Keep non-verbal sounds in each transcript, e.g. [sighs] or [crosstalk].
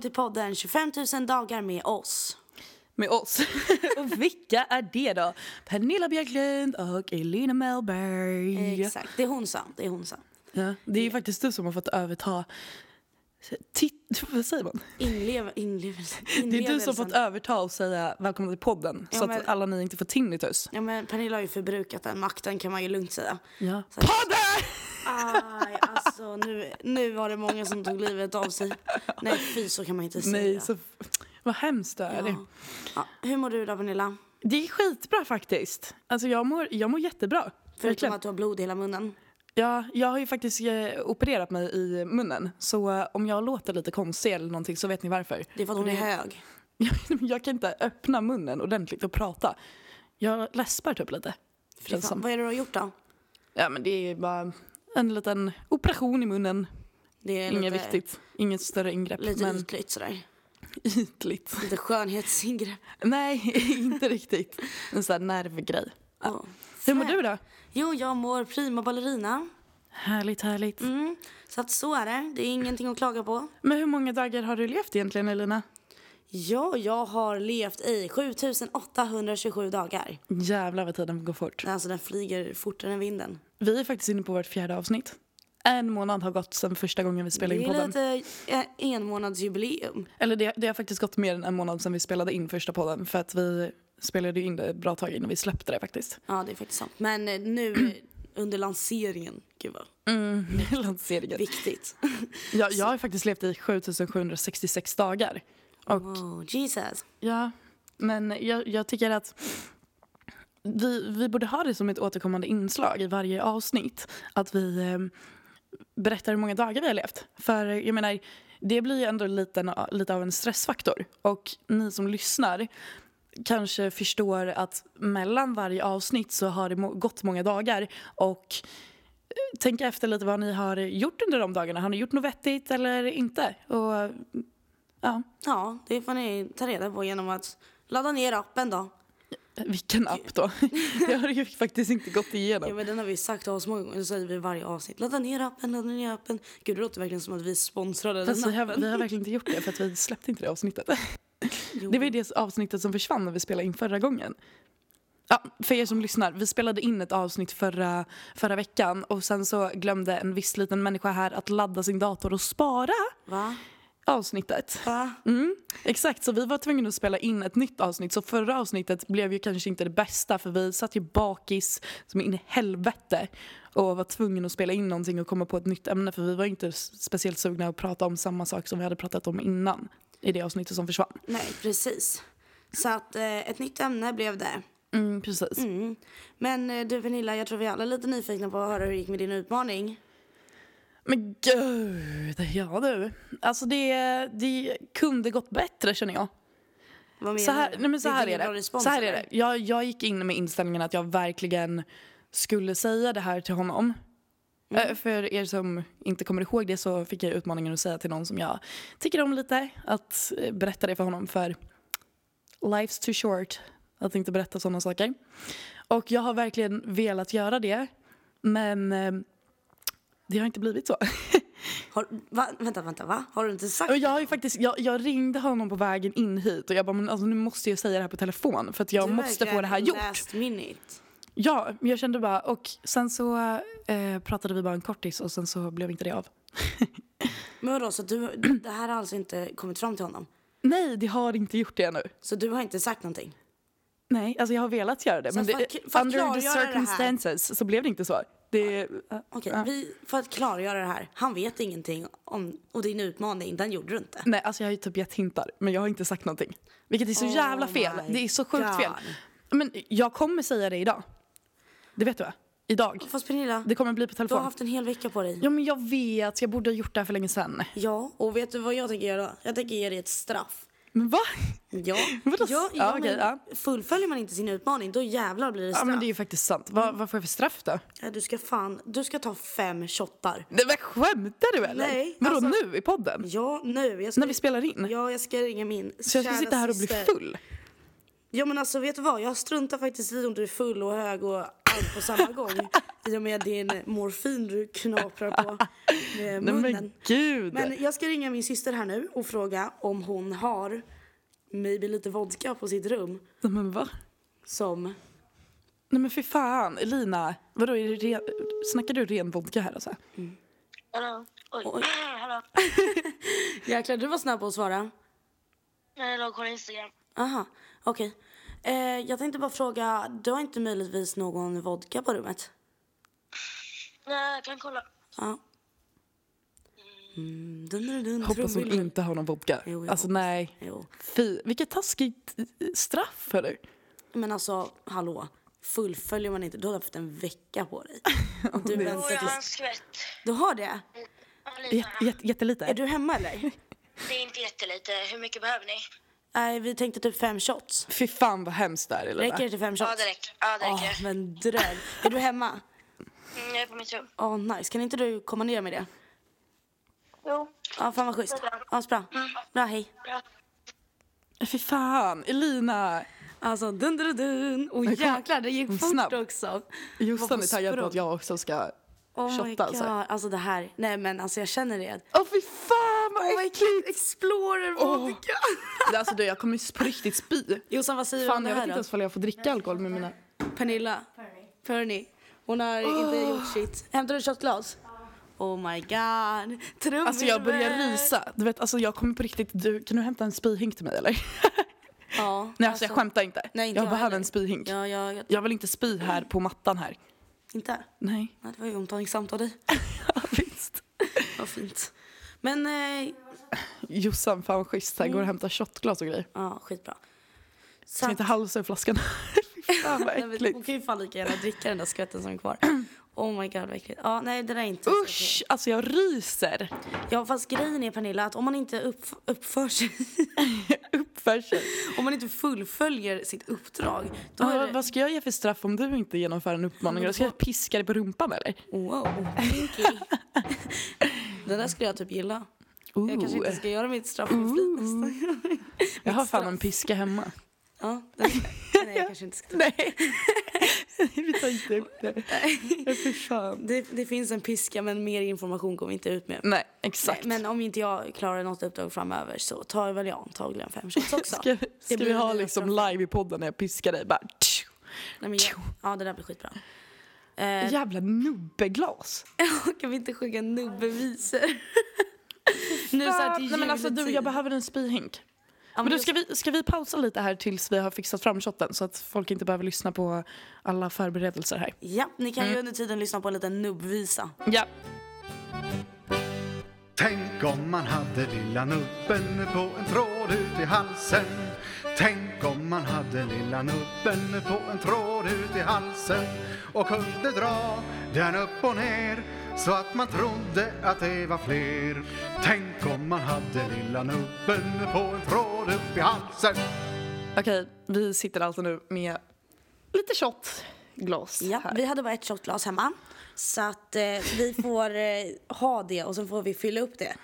tillbaka till podden 25 000 dagar med oss. Med oss. [laughs] och vilka är det då? Pernilla Björklund och Elina Mellberg. Exakt, det är hon sa. Det är hon sa. Ja, det är ju faktiskt du som har fått överta... Titt, vad säger man? Inlev, inlevelse. Det är du som fått överta och säga välkommen till podden. Ja, så men- att alla ni inte får tinnitus. Ja men Pernilla har ju förbrukat den makten kan man ju lugnt säga. Ja. Så- Podden! Aj, alltså nu, nu var det många som tog livet av sig. Nej fy så kan man inte säga. Nej, så... Vad hemskt det är. ja. Ja, hur mår du då Pernilla? Det är skitbra faktiskt. Alltså jag mår, jag mår jättebra. Förutom Verkligen. att du har blod i hela munnen. Ja, jag har ju faktiskt eh, opererat mig i munnen. Så eh, om jag låter lite konstig eller någonting så vet ni varför. Det är för att hon är hög. [laughs] Jag, kan inte öppna munnen ordentligt och prata. Jag läspar typ lite. Fy fan. Vad är det du har gjort då? Ja men det är bara en liten operation i munnen. Det är Inget viktigt. Inget större ingrepp. Lite men ytligt sådär. ytligt. Lite skönhetsingrepp. [laughs] Nej, inte riktigt. En sån här nervgrej. Ja. Hur mår du då? Jo, jag mår prima ballerina. Härligt, härligt. Mm. Så att så är det. Det är ingenting att klaga på. Men hur många dagar har du levt egentligen Elina? Ja, jag har levt i 7827 dagar. Jävlar vad tiden går fort. Alltså den flyger fortare än vinden. Vi är faktiskt inne på vårt fjärde avsnitt. En månad har gått sedan första gången vi spelade Det in är podden. lite eh, en månads jubileum. Eller det, det har faktiskt gått mer än en månad sedan vi spelade in första podden. För att vi spelade in det ett bra tag innan vi släppte det faktiskt. Ja, det är faktiskt sant. Men eh, nu [clears throat] under lanseringen, gud vad Mm, [laughs] lanseringen. viktigt. [laughs] Jag, jag har faktiskt levt i 7766 dagar. Och Oh, Jesus. ja, men jag, jag tycker att vi, vi borde ha det som ett återkommande inslag i varje avsnitt. Att vi eh, berättar hur många dagar vi har levt. För jag menar, det blir ju ändå lite, lite av en stressfaktor. Och ni som lyssnar kanske förstår att mellan varje avsnitt så har det gått många dagar. Och eh, tänka efter lite vad ni har gjort under de dagarna. Har ni gjort något vettigt eller inte? Och ja, Ja, det får ni ta reda på genom att ladda ner appen då. vilken app då? [laughs] Jag har ju faktiskt inte gått Ja, igenom. men den har vi sagt många gånger, det säger vi varje avsnitt. Ladda ner appen, ladda ner appen. Gud, det låter verkligen som att vi sponsrade Fast den vi har, appen. vi har verkligen inte gjort det för att vi släppte inte det avsnittet. [laughs] Jo. Det var ju det avsnittet som försvann när vi spelade in förra gången. Ja, för er som lyssnar, vi spelade in ett avsnitt förra, förra veckan och sen så glömde en viss liten människa här att ladda sin dator och spara Va? avsnittet. Va? Mm, exakt, så vi var tvungna att spela in ett nytt avsnitt. Så förra avsnittet blev ju kanske inte det bästa för vi satt ju bakis som in i helvete och var tvungna att spela in någonting och komma på ett nytt ämne för vi var inte speciellt sugna att prata om samma sak som vi hade pratat om innan i det avsnittet som försvann. Nej, precis. Så att eh, ett nytt ämne blev det. Mm, precis. Mm. Men eh, du Pernilla, jag tror vi alla är lite nyfikna på att höra hur det gick med din utmaning. Men gud, ja du. Alltså det, det kunde gått bättre känner jag. Vad menar Så här, nej men så här är det. respons, Så här är det. Jag, jag gick in med inställningen att jag verkligen skulle säga det här till honom. Mm. Eh, För er som inte kommer ihåg det så fick jag utmaningen att säga till någon som jag tycker om lite att eh, berätta det för honom för life's too short att inte berätta sådana saker. Och jag har verkligen velat göra det men eh, det har inte blivit så. [laughs] Har, va? Vänta, vänta, va? Har du inte sagt Och jag, har faktiskt, jag, jag ringde honom på vägen in hit och jag bara, men alltså, nu måste jag säga det här på telefon för att jag Du måste få det här gjort. Last minute. Ja, jag kände bara, och sen så eh, pratade vi bara en kortis och sen så blev inte det av. [laughs] Men vadå, så du, [clears throat] det här har alltså inte kommit fram till honom? Nej, det har inte gjort det ännu. Så du har inte sagt någonting? Nej, alltså jag har velat göra det. Så Men för det, för under the circumstances så blev det inte så. Det, Okej, ja. vi, för att klargöra det här. Han vet ingenting om och din utmaning, den gjorde du inte. Nej, alltså jag har ju typ gett hintar men jag har inte sagt någonting. Vilket är så Oh jävla fel. Det är så sjukt fel. God. Men jag kommer säga det idag. Det vet du va? Idag. Fast Pernilla, Det kommer bli på du telefon. har haft en hel vecka på dig. Ja men jag vet, jag borde ha gjort det här för länge sedan. Ja, och vet du vad jag tänker göra? Jag tänker ge dig ett straff. Men va? Ja, [laughs] Vadå? ja, Ja, ja, okej, men ja. fullföljer man inte sin utmaning då jävlar blir det Ja straff. men det är ju faktiskt sant. Vad, vad får jag för straff då? Ja, du ska fan, du ska ta fem shottar. Nej men skämtar du eller? Nej, Vadå alltså- nu i podden? Ja, nu. Jag ska, När vi spelar in? Ja, jag ska ringa min Så jag ska kära sitta här och bli syster. full? Ja men alltså vet du vad, jag struntar faktiskt i om du är full och hög och allt på samma [laughs] gång. I och med din morfin du knaprar på med Nej munnen. men gud. Men jag ska ringa min syster här nu och fråga om hon har maybe lite vodka på sitt rum Nej men va? som... Nej men fy fan. Elina, vadå, är det re... snackar du ren vodka här alltså? Hallå? Oj. Oj. [laughs] Hallå? [laughs] Jäklar, du var snabb på att svara. Jag låg på Instagram. Aha, okej. Eh, jag tänkte bara fråga, du har inte möjligtvis någon vodka på rummet? Nej, jag kan kolla. Ja. Mm, dun, dun, dun, Hoppas hon inte har någon vodka. Jo, alltså hoppas. nej. Jo. Fy, vilket taskigt eh, straff hörru. Men alltså, hallå. Fullföljer man inte, då har du haft en vecka på dig. [laughs] Du, Jo, väntar jag har en skvätt. du har det? Ja, jät- jättelite. Är du hemma eller? Det är inte jättelite. Hur mycket behöver ni? Nej, vi tänkte typ fem shots. Fy fan vad hemskt det är Elina. Räcker det till fem shots? Ja, det räcker. Ja, det Åh, räcker. men dröm. Är du hemma? Mm, jag är på mitt rum. Åh, nice. Kan inte du komma ner med det? Jo. Ja, fan vad schysst. Ja, så bra. Bra, hej. Bra. Fy fan, Elina. Alltså, dun dun dun. Och jäklar, det gick fort snabb. också. Jossan är taggad på att jag också ska Oh my shotta god. alltså. Alltså det här. Nej men alltså jag känner det. Åh fy fan vad Oh äckligt. Explorer vodka. Alltså du, jag kommer på riktigt spy. Jossan vad säger du Fan om det jag vet inte ens om jag får dricka alkohol med mina... Pernilla. Perny. Hon har inte gjort sitt. Hämtar du shotglas? Oh my god. Trumvirvel. Alltså jag börjar rysa. Du vet alltså jag kommer på riktigt, du, kan du hämta en spyhink till mig eller? [laughs] Ja. Nej alltså jag skämtar inte. Nej, inte jag jag behöver heller. en spyhink. Ja, ja, jag, Jag vill inte spy här på mattan här. inte? Nej. Nej, det var ju omtänksamt av dig. [laughs] Ja, visst. Vad fint. Men, eh, Jossan, fan vad schysst. Här, går och hämtar shotglas och grejer. ja skitbra. Ska Så, inte halsa ur flaskan. [laughs] Fan vad [laughs] Nej, äckligt. hon kan ju fan lika gärna dricka den där skvätten som är kvar. [clears throat] Oh my god vad äckligt. Ja, nej det där är inte. Usch, alltså jag ryser. Ja fast grejen är Pernilla att om man inte upp, uppför sig, [laughs] Uppför sig. om man inte fullföljer sitt uppdrag. Då är det, Vad ska jag ge för straff om du inte genomför en uppmaning? Ska jag piska dig på rumpan eller? wow, kinky. Den där skulle jag typ gilla. Jag kanske inte ska göra mitt straff med nästa gång. [laughs] Jag har fan en piska hemma. Ja, den, nej jag [laughs] kanske inte ska ta Nej, [laughs] vi tar inte upp det. Ja, Fy fan. det, det finns en piska men mer information går vi inte ut med. Nej, exakt. Men om inte jag klarar något uppdrag framöver så tar väl jag antagligen fem shots också. Ska, ska vi ha liksom live i podden när jag piskar dig? Bara. Nej, men jag, ja det där blir skitbra. Eh, Jävla nubbeglas. [laughs] kan vi inte sjunga nubbevisor? [laughs] nu så här till Nej, men alltså, du, jag behöver en spyhink. Ja, Men då ska, vi, ska vi pausa lite här tills vi har fixat fram shotten så att folk inte behöver lyssna på alla förberedelser här. Ja, ni kan ju under tiden lyssna på en liten nubbvisa. Ja. Tänk om man hade lilla nubben på en tråd ut i halsen Tänk om man hade lilla nubben på en tråd ut i halsen och kunde dra den upp och ner så att man trodde att det var fler Tänk om man hade lilla nubben på en tråd upp i halsen Okej, vi sitter alltså nu med lite shotglas Ja, här. vi hade bara ett shotglas hemma. Så att eh, vi får eh, ha det och sen får vi fylla upp det.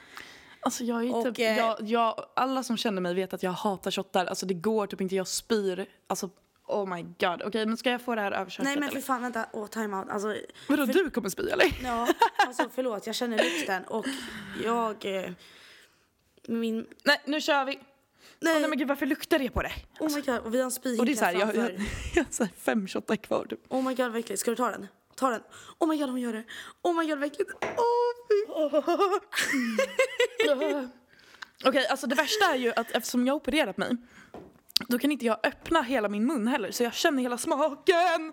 Alltså jag är Och, typ, eh, jag, jag, alla som känner mig vet att jag hatar shottar. Alltså det går typ inte, jag spyr. Alltså oh my god. Okej men ska jag få det här över köket Nej men för fan vänta, åh time out. Alltså, Vadå du kommer spy eller? ja, alltså förlåt jag känner lukten och jag... Eh, min... Nej nu kör vi. Nej, Åh, nej men gud varför luktar det på det? oh my god och vi har en spyhink Och det är så här, jag, jag, [laughs] jag har så här fem shottar kvar typ. Oh my god äckligt, ska du ta den? Ta den. Oh my god hon gör det. Oh my god vad äckligt. Oh. Okej alltså det värsta är ju att eftersom jag har opererat mig då kan inte jag öppna hela min mun heller så jag känner hela smaken.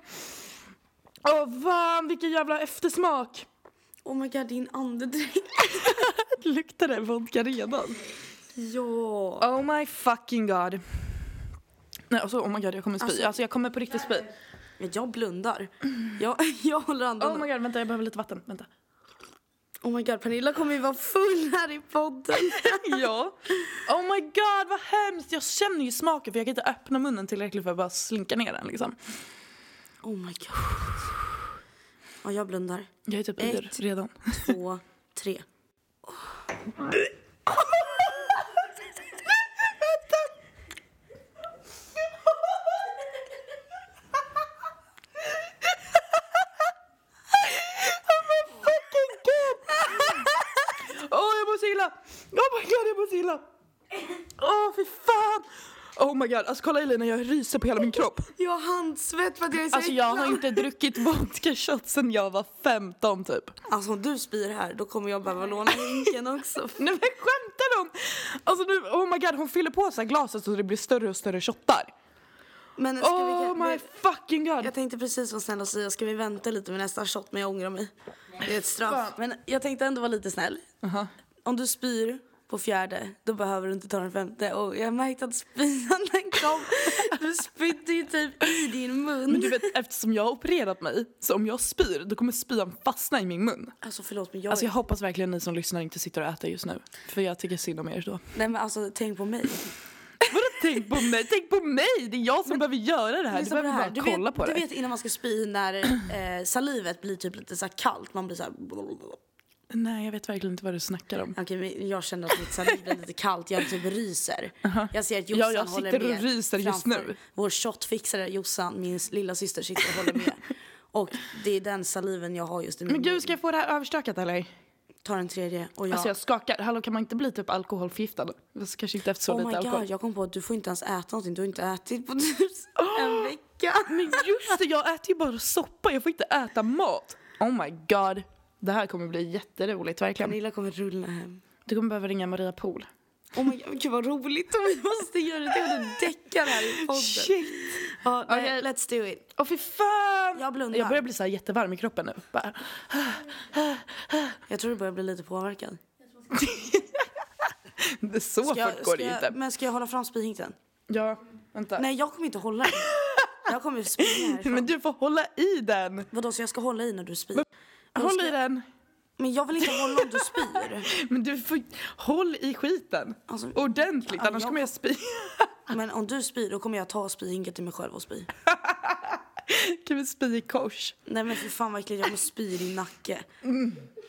Åh fan vilken jävla eftersmak. oh my god din andedräkt. [laughs] Luktar det vodka redan? Ja. Oh my fucking god. Nej alltså oh my god jag kommer spy. Alltså, Alltså- jag kommer på riktigt spy. Jag blundar. Jag, [laughs] jag håller andan. Oh my god vänta jag behöver lite vatten. Vänta. Oh my god, Pernilla kommer ju vara full här i podden. [laughs] ja. Oh my god vad hemskt. Jag känner ju smaken för jag kan inte öppna munnen tillräckligt för att bara slinka ner den liksom. Oh my god. Ja, jag blundar. Jag är typ Ett. yr redan. Två, tre. [laughs] Åh fy fan! Oh my god, alltså kolla Elina jag ryser på hela min kropp. Jag har handsvett för att jag är så Alltså jag har inte druckit vodka shot sen jag var 15 typ. Alltså om du spyr här då kommer jag behöva låna hinken också. [laughs] Nej men skämtar hon? Alltså nu, oh my god hon fyller på så här glaset så det blir större och större shottar. Men ska Oh vi, my fucking god. Jag tänkte precis vara snäll och säga ska vi vänta lite med nästa shot men jag ångrar mig. Det är ett straff. Men jag tänkte ändå vara lite snäll. Aha. Om du spyr på fjärde då behöver du inte ta den femte. Och jag märkte att spyan den [laughs] kom. Du spydde ju typ i din mun. Men du vet eftersom jag har opererat mig så om jag spyr då kommer spyan fastna i min mun. Alltså förlåt men jag... Alltså jag hoppas verkligen ni som lyssnar inte sitter och äter just nu. För jag tycker synd om er då. Nej men alltså tänk på mig. Vadå tänk på mig? Tänk på mig! Det är jag som behöver göra det här. Du behöver bara Du kolla vet, på du det. vet innan man ska spy när eh, salivet blir typ lite så här kallt. Man blir så här... Nej jag vet verkligen inte vad du snackar om. Okej, jag känner att mitt saliv blir lite kallt. Jag typ ryser. Jag ser att Ja, Jossan jag håller sitter och med. ryser just nu. Vår shotfixare Jossan, min lilla syster sitter och håller med. Och det är den saliven jag har just min Men gud ska jag få det här överstökat eller? Ta den tredje och jag... Alltså jag skakar. Hallå kan man inte bli typ alkoholförgiftad? Fast Kanske inte efter så oh lite my alkohol. god, jag kom på att du får inte ens äta någonting. Du har inte ätit på typ [gasps] en vecka. Men just det, jag äter ju bara soppa. Jag får inte äta mat. Oh my god. Det här kommer bli jätteroligt verkligen. Pernilla kommer rulla hem. Du kommer behöva ringa Maria Pool. Oh my god, gud vad roligt om [laughs] vi måste göra det. Jag däckar här i podden. Shit! Ja, nej, Okej. let's do it. Åh fy fan! Jag blundar. Jag börjar bli så jättevarm i kroppen nu. Bara. Jag tror du börjar bli lite påverkad. [laughs] Det så Ska jag, fort går det inte. men ska jag hålla fram spyhinken? Ja, vänta. Nej, jag kommer inte hålla den. [laughs] Jag kommer springa härifrån. Men du får hålla i den. Vadå, så jag ska hålla i när du spyr? Håll ska i den. Men jag vill inte hålla om du spyr. [laughs] Men du får håll i skiten. Alltså, Ordentligt, annars jag- kommer jag spy. [laughs] Men om du spyr då kommer jag ta spyhinken till mig själv och spy. [laughs] Kan vi spy i kors? Nej men för fan vad äckligt, jag kommer spy i din nacke.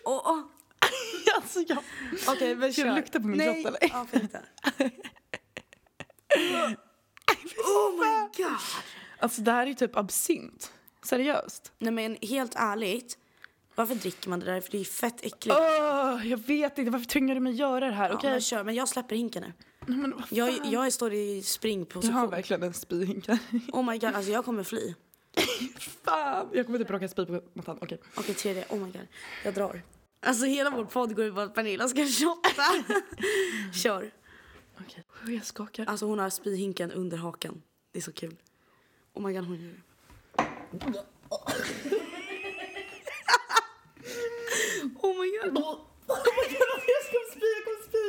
Åh, åh. Alltså jag... Okej, men Ska du kör. lukta på min Nej. kropp, eller? Ja, lukta? Oh my god. Alltså det här är typ absint. Seriöst. Nej men helt ärligt. Varför dricker man det där? För det är ju fett äckligt. Åh, jag vet inte, varför tvingar du mig göra det här? Ja, Okej? men kör, men jag släpper hinken nu. Nej, men vad Jag, fan? jag står i Jag har springposition. verkligen en spyhink här. Oh my god, alltså jag kommer fly. [laughs] Fan! Jag kommer typ råka spy på mattan. Okej. Okej, tredje. Oh my god. Jag drar. Alltså hela vår podd går ut på att Pernilla ska [laughs] shotta. Kör. Okej. Okay. Jag skakar. Alltså hon har spyhinken under hakan. Det är så kul. Oh my god, hon gör det. Oh my god. jag ska spy, jag kommer spy!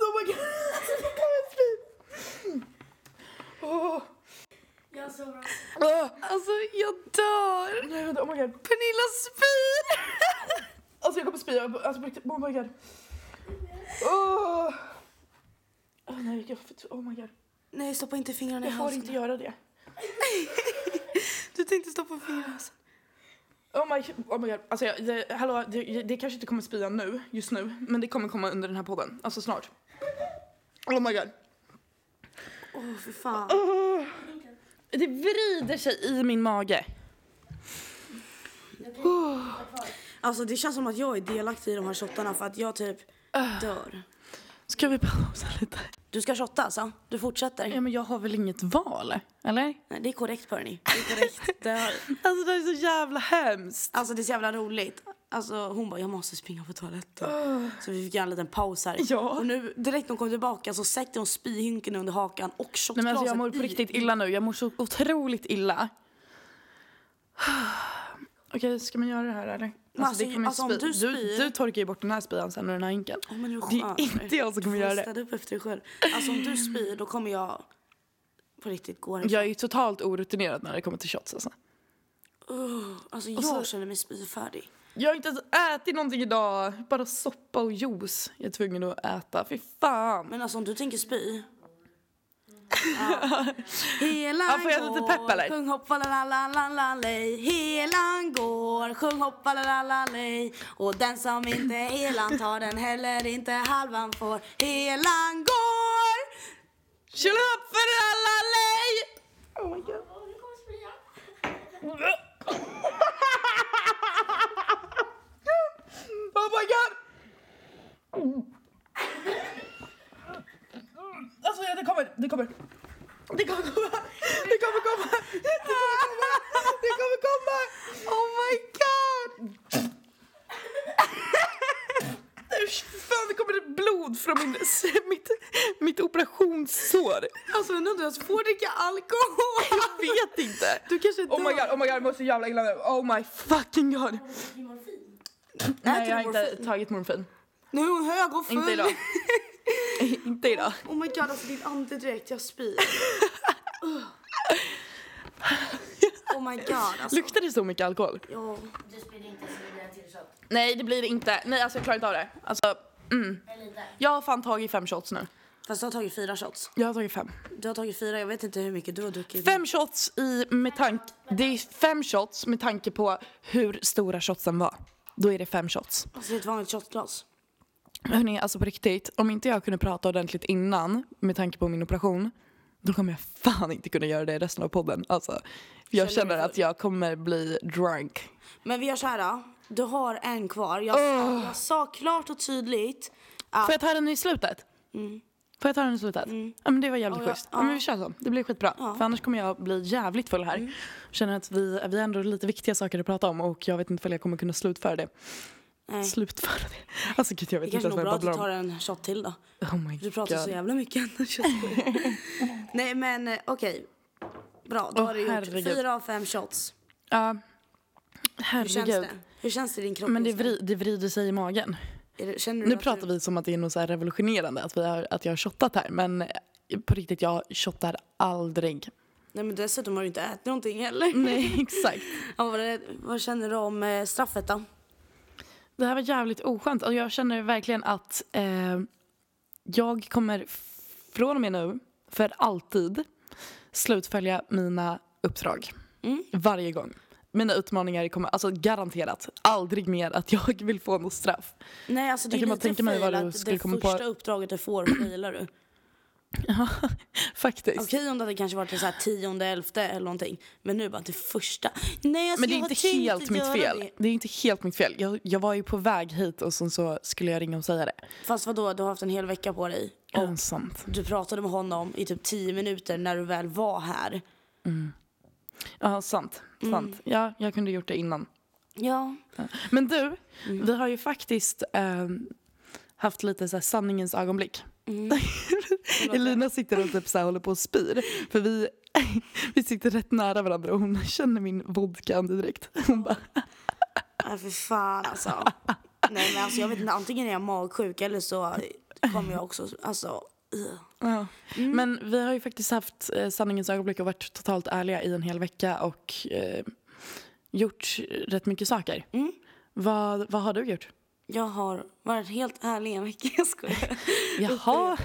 Oh my god, jag kommer spy! Åh! Åh! Alltså jag dör. Nej, vänta, oh my god. Pernilla spyr. Alltså jag kommer spy, jag- alltså oh my god. Åh! Åh, nej, jag, oh my god. Nej, stoppa inte fingrarna i Jag får halsen. inte göra det. [laughs] Tänkte stoppa halsen. Oh my, oh my god. Alltså, jag, det, hallå, det, det kanske inte kommer spya nu, just nu, men det kommer komma under den här podden. Alltså snart. Oh my god. Åh, oh, för fan. Det vrider sig i min mage. Alltså det känns som att jag är delaktig i de här shottarna för att jag typ dör. Ska vi pausa lite? Du ska shotta alltså? Du fortsätter? Ja, men jag har väl inget val, eller? Nej, det är korrekt Bernie. Det är korrekt. [laughs] Det har... Alltså det är så jävla hemskt. Alltså det är så jävla roligt. Alltså hon bara, jag måste springa på toaletten. Så vi fick göra en liten paus här. Ja. Och nu direkt när hon kom tillbaka så sätter hon spyhinken under hakan och Nej, shotglaset men alltså, jag mår på riktigt illa nu. Jag mår så otroligt illa. [sighs] Okej, ska man göra det här eller? Alltså, det kommer alltså, om spy- du du, spyr- du torkar ju bort den här spyan sen och den här hinken. Åh, men det är inte jag som kommer Du göra det. upp efter dig själv. Alltså om du spyr då kommer jag på riktigt gå härifrån. Jag är ju totalt orutinerad när det kommer till shots alltså. Uh, alltså jag så- känner mig spyfärdig. Jag har inte ens ätit någonting idag. Bara soppa och juice jag är tvungen att äta. Fy fan. Men alltså om du tänker spy. Ja. [laughs] Helan Ja, går? Sjung hoppa la la la la la lej. Helan går, sjung hoppa la la la lej. Och den som inte helan tar den heller inte halvan får. Helan går! För alla lej! Oh my god. [laughs] Oh my god! Det kommer, det kommer. Det kommer komma, det kommer komma, det kommer komma, det kommer komma. Oh my god! Fan, det kommer blod från min, mitt, mitt operationssår. Alltså undrar om du ens får dricka alkohol? Jag vet inte. Du kanske Oh my god, oh my god, jag mår så jävla illa nu. Oh my fucking god. Nej, jag har inte tagit morfin. Nu är hon hög och full. Inte idag. [laughs] [laughs] inte idag. Oh my god, alltså din andedräkt, jag spyr. [laughs] oh my god alltså. Luktar det så mycket alkohol? Ja. Du sprider inte så det blir en till shot. Nej, det blir det inte. Nej, alltså jag klarar inte av det. Alltså, mm. Jag har fan tagit fem shots nu. Fast du har tagit fyra shots. Jag har tagit fem. Du har tagit fyra, jag vet inte hur mycket du har druckit. Fem shots i med tanke... Det är fem shots med tanke på hur stora shotsen var. Då är det fem shots. Alltså det är ett vanligt shotglas. Hörrni, alltså på riktigt. Om inte jag kunde prata ordentligt innan med tanke på min operation. Då kommer jag fan inte kunna göra det i resten av podden. Alltså, jag Känner känner att jag kommer bli drunk. Men vi gör så här då. Du har en kvar. Jag, sa, jag sa klart och tydligt att... Får jag ta den i slutet? Får jag ta den i slutet? Ja men det var jävligt Mm. Ja, ja, schysst. Ja. men vi kör så. Det blir skitbra. För annars kommer jag bli jävligt full Mm. här. Känner att vi, vi har ändå lite viktiga saker att prata om och jag vet inte om jag kommer kunna slutföra det. Nej. Slutföra det. Alltså gud jag Det vet inte kanske ens är vad jag bra att babblar du om. tar en shot till då. Oh my Du pratar så God. jävla mycket. [laughs] Nej men eh, okej. Bra, då Åh, har du gjort herregud. fyra av fem shots. Ja. Hur känns Herregud. det? Hur känns det i din kropp Men det, vri, det vrider sig i magen. Är det, Nu pratar du... vi som att det är något så revolutionerande att, vi har, att jag har shottat här. Men eh, på riktigt, jag shottar aldrig. Nej men dessutom har du inte ätit någonting heller. Nej, [laughs] exakt. Ja, vad, är det- vad känner du om eh, straffet då? Det här var jävligt oskönt. Och jag känner verkligen att eh, jag kommer från och med nu för alltid slutfölja mina uppdrag. Mm. Varje gång. Mina utmaningar kommer, alltså garanterat, aldrig mer att jag vill få något straff. Nej alltså det Jag är lite tänka mig vad fail du att skulle det komma på. första uppdraget du får failar du. [laughs] Faktiskt. Okej om det hade kanske varit så här tionde, elfte eller någonting. Men nu bara det första. Nej alltså Men det är inte helt mitt fel. det. Det är inte helt mitt fel. Jag, jag var ju på väg hit och sen så skulle jag ringa och säga det. Fast vadå, du har haft en hel vecka på dig. Ja, sant. du pratade med honom i typ tio minuter när du väl var här. Ja, sant. Mm. sant. Ja, jag kunde gjort det innan. Ja. Men du, Mm. vi har ju faktiskt ehm, haft lite så sanningens ögonblick. Mm. [laughs] Elina sitter och typ så här håller på och spyr. För vi, [laughs] vi sitter rätt nära varandra och hon känner min vodka direkt. Hon bara, Nej för fan alltså. Nej men alltså jag vet inte, antingen är jag magsjuk eller så kommer jag också, alltså. ja. Mm. Men vi har ju faktiskt haft eh, sanningens ögonblick och varit totalt ärliga i en hel vecka och eh, gjort rätt mycket saker. Mm. Vad, vad har du gjort? Jag har varit helt ärlig en vecka, [laughs] jag skojar. Jaha,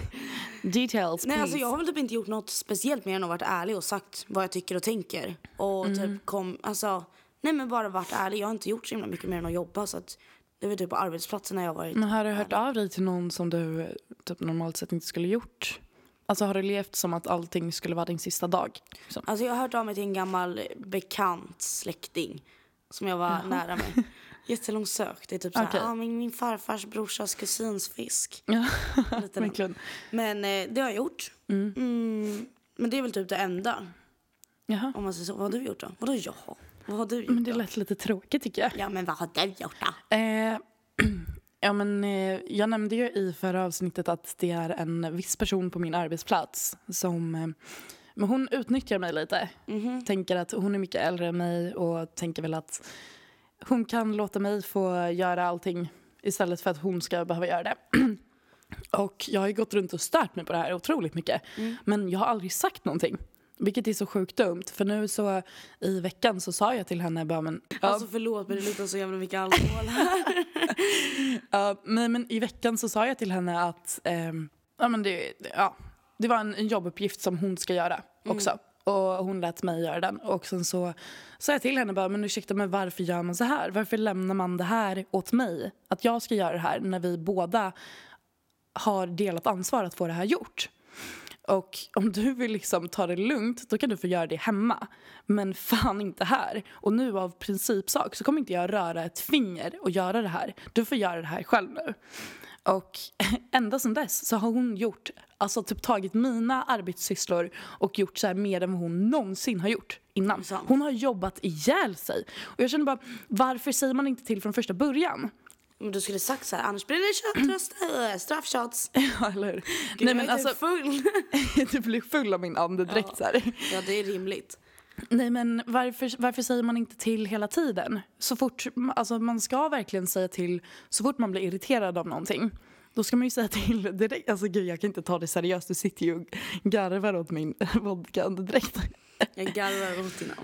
details Nej please. alltså jag har väl typ inte gjort något speciellt mer än att varit ärlig och sagt vad jag tycker och tänker. Och Mm. typ kom, alltså, nej men bara varit ärlig. Jag har inte gjort så himla mycket mer än att jobba så att det väl typ på arbetsplatsen när jag varit. Men har du hört av dig till någon som du typ normalt sett inte skulle gjort? Alltså har du levt som att allting skulle vara din sista dag? Liksom? Alltså jag har hört av mig till en gammal bekant släkting som jag var nära med. [laughs] Jättelångsökt. Det är typ såhär, Okej. ah, min, min farfars brorsas kusins fisk. Lite. [laughs] Men eh, det har jag gjort. Mm, men det är väl typ det enda. Jaha. Om man säger så. Vad har du gjort då? Vadå jag? Vad har du gjort Men det då? lät lite tråkigt tycker jag. Ja men vad har du gjort då? Eh, [clears throat] ja, men, eh, jag nämnde ju i förra avsnittet att det är en viss person på min arbetsplats som eh, men hon utnyttjar mig lite. Tänker att hon är mycket äldre än mig och tänker väl att hon kan låta mig få göra allting istället för att hon ska behöva göra det. [clears throat] Och jag har ju gått runt och stört mig på det här otroligt mycket. Men jag har aldrig sagt någonting. Vilket är så sjukt dumt. För nu så i veckan så sa jag till henne bara men... Ja, Alltså förlåt men det luktar så jävla mycket alkohol här. [laughs] Ja, men, men i veckan så sa jag till henne att ehm, ja, men det, ja, det var en, en jobbuppgift som hon ska göra också. Och hon lät mig göra den. Och sen så sa jag till henne bara, men ursäkta men varför gör man så här? Varför lämnar man det här åt mig? Att jag ska göra det här när vi båda har delat ansvar att få det här gjort. Och om du vill liksom ta det lugnt, då kan du få göra det hemma. Men fan inte här. Och nu av principsak så kommer inte jag röra ett finger och göra det här. Du får göra det här själv nu. Och [laughs] ända sedan dess så har hon gjort, alltså typ tagit mina arbetssysslor och gjort så här mer än vad hon någonsin har gjort innan. Hon har jobbat ihjäl sig. Och jag känner bara, varför säger man inte till från första början? Men du skulle sagt så här, annars blir det köttröst, äh, [clears throat] straffshots. [laughs] Ja, eller hur? Gud, Nej jag men är typ alltså, full. [laughs] du blir full av min andedräkt så här. ja, det är rimligt. Nej men varför, varför säger man inte till hela tiden? Så fort, alltså man ska verkligen säga till så fort man blir irriterad av någonting. Då ska man ju säga till direkt. Alltså gud jag kan inte ta det seriöst, du sitter ju och garvar åt min [laughs] vodka direkt. Jag garvar åt dina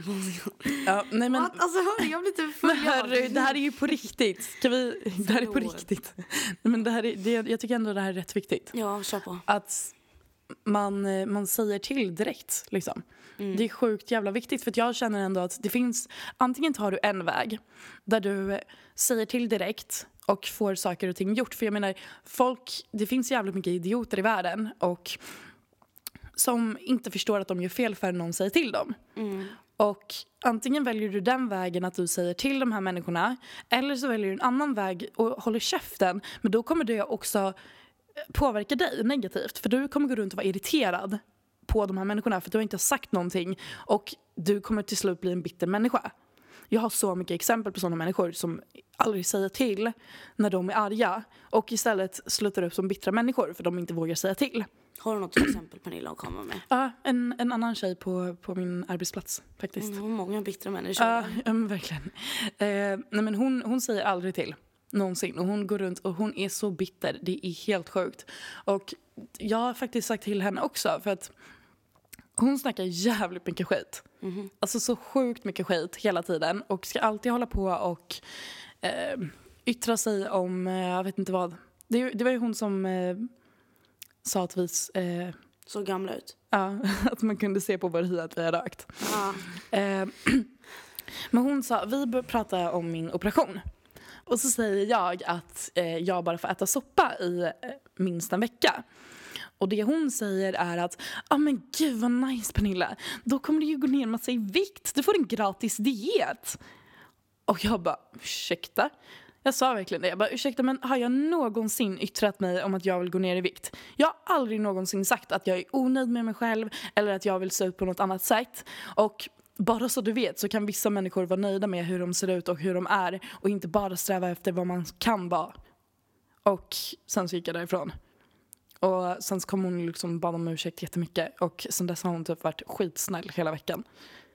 Ja, nej men? Alltså hörru, jag blir typ full. hörru, det här är ju på riktigt. Ska vi, det här är på riktigt. Nej, men det här är, det, jag tycker ändå det här är rätt viktigt. Ja, kör på. att man, eh, man säger till direkt. Liksom. Det är sjukt jävla viktigt för jag känner ändå att det finns, antingen tar du en väg där du säger till direkt och får saker och ting gjort. För jag menar, folk, det finns jävligt mycket idioter i världen och som inte förstår att de gör fel förrän någon säger till dem. Och antingen väljer du den vägen att du säger till de här människorna eller så väljer du en annan väg och håller käften. Men då kommer det också påverka dig negativt. För du kommer gå runt och vara irriterad på de här människorna för att du har inte sagt någonting och du kommer till slut bli en bitter människa. Jag har så mycket exempel på sådana människor som aldrig säger till när de är arga och istället slutar upp som bittra människor för de inte vågar säga till. Har du något exempel Pernilla att komma med? Ja, en, en annan tjej på, på min arbetsplats faktiskt. Hon har många bittra människor. Ja, ja men verkligen. Eh, nej, men hon, hon säger aldrig till. Någonsin. Och hon går runt och hon är så bitter. Det är helt sjukt. Och jag har faktiskt sagt till henne också för att hon snackar jävligt mycket skit. Alltså så sjukt mycket skit hela tiden. Och ska alltid hålla på och eh, yttra sig om, eh, jag vet inte vad. Det, det var ju hon som eh, sa att vi, eh, Så gamla ut. ja, [laughs] att man kunde se på vår hy att vi har rökt. Ja. Eh, [clears throat] men hon sa, vi började prata om min operation. Och så säger jag att eh, jag bara får äta soppa i eh, minst en vecka. Och det hon säger är att, ja ah, men gud vad nice Pernilla, då kommer du ju gå ner massa i vikt, du får en gratis diet. Och jag bara, ursäkta? Jag sa verkligen det. Jag bara, ursäkta men har jag någonsin yttrat mig om att jag vill gå ner i vikt? Jag har aldrig någonsin sagt att jag är onöjd med mig själv eller att jag vill se ut på något annat sätt. Och bara så du vet så kan vissa människor vara nöjda med hur de ser ut och hur de är och inte bara sträva efter vad man kan vara. Och sen så gick jag därifrån. Och sen så kom hon liksom bad om ursäkt jättemycket och sen dess har hon typ varit skitsnäll hela veckan.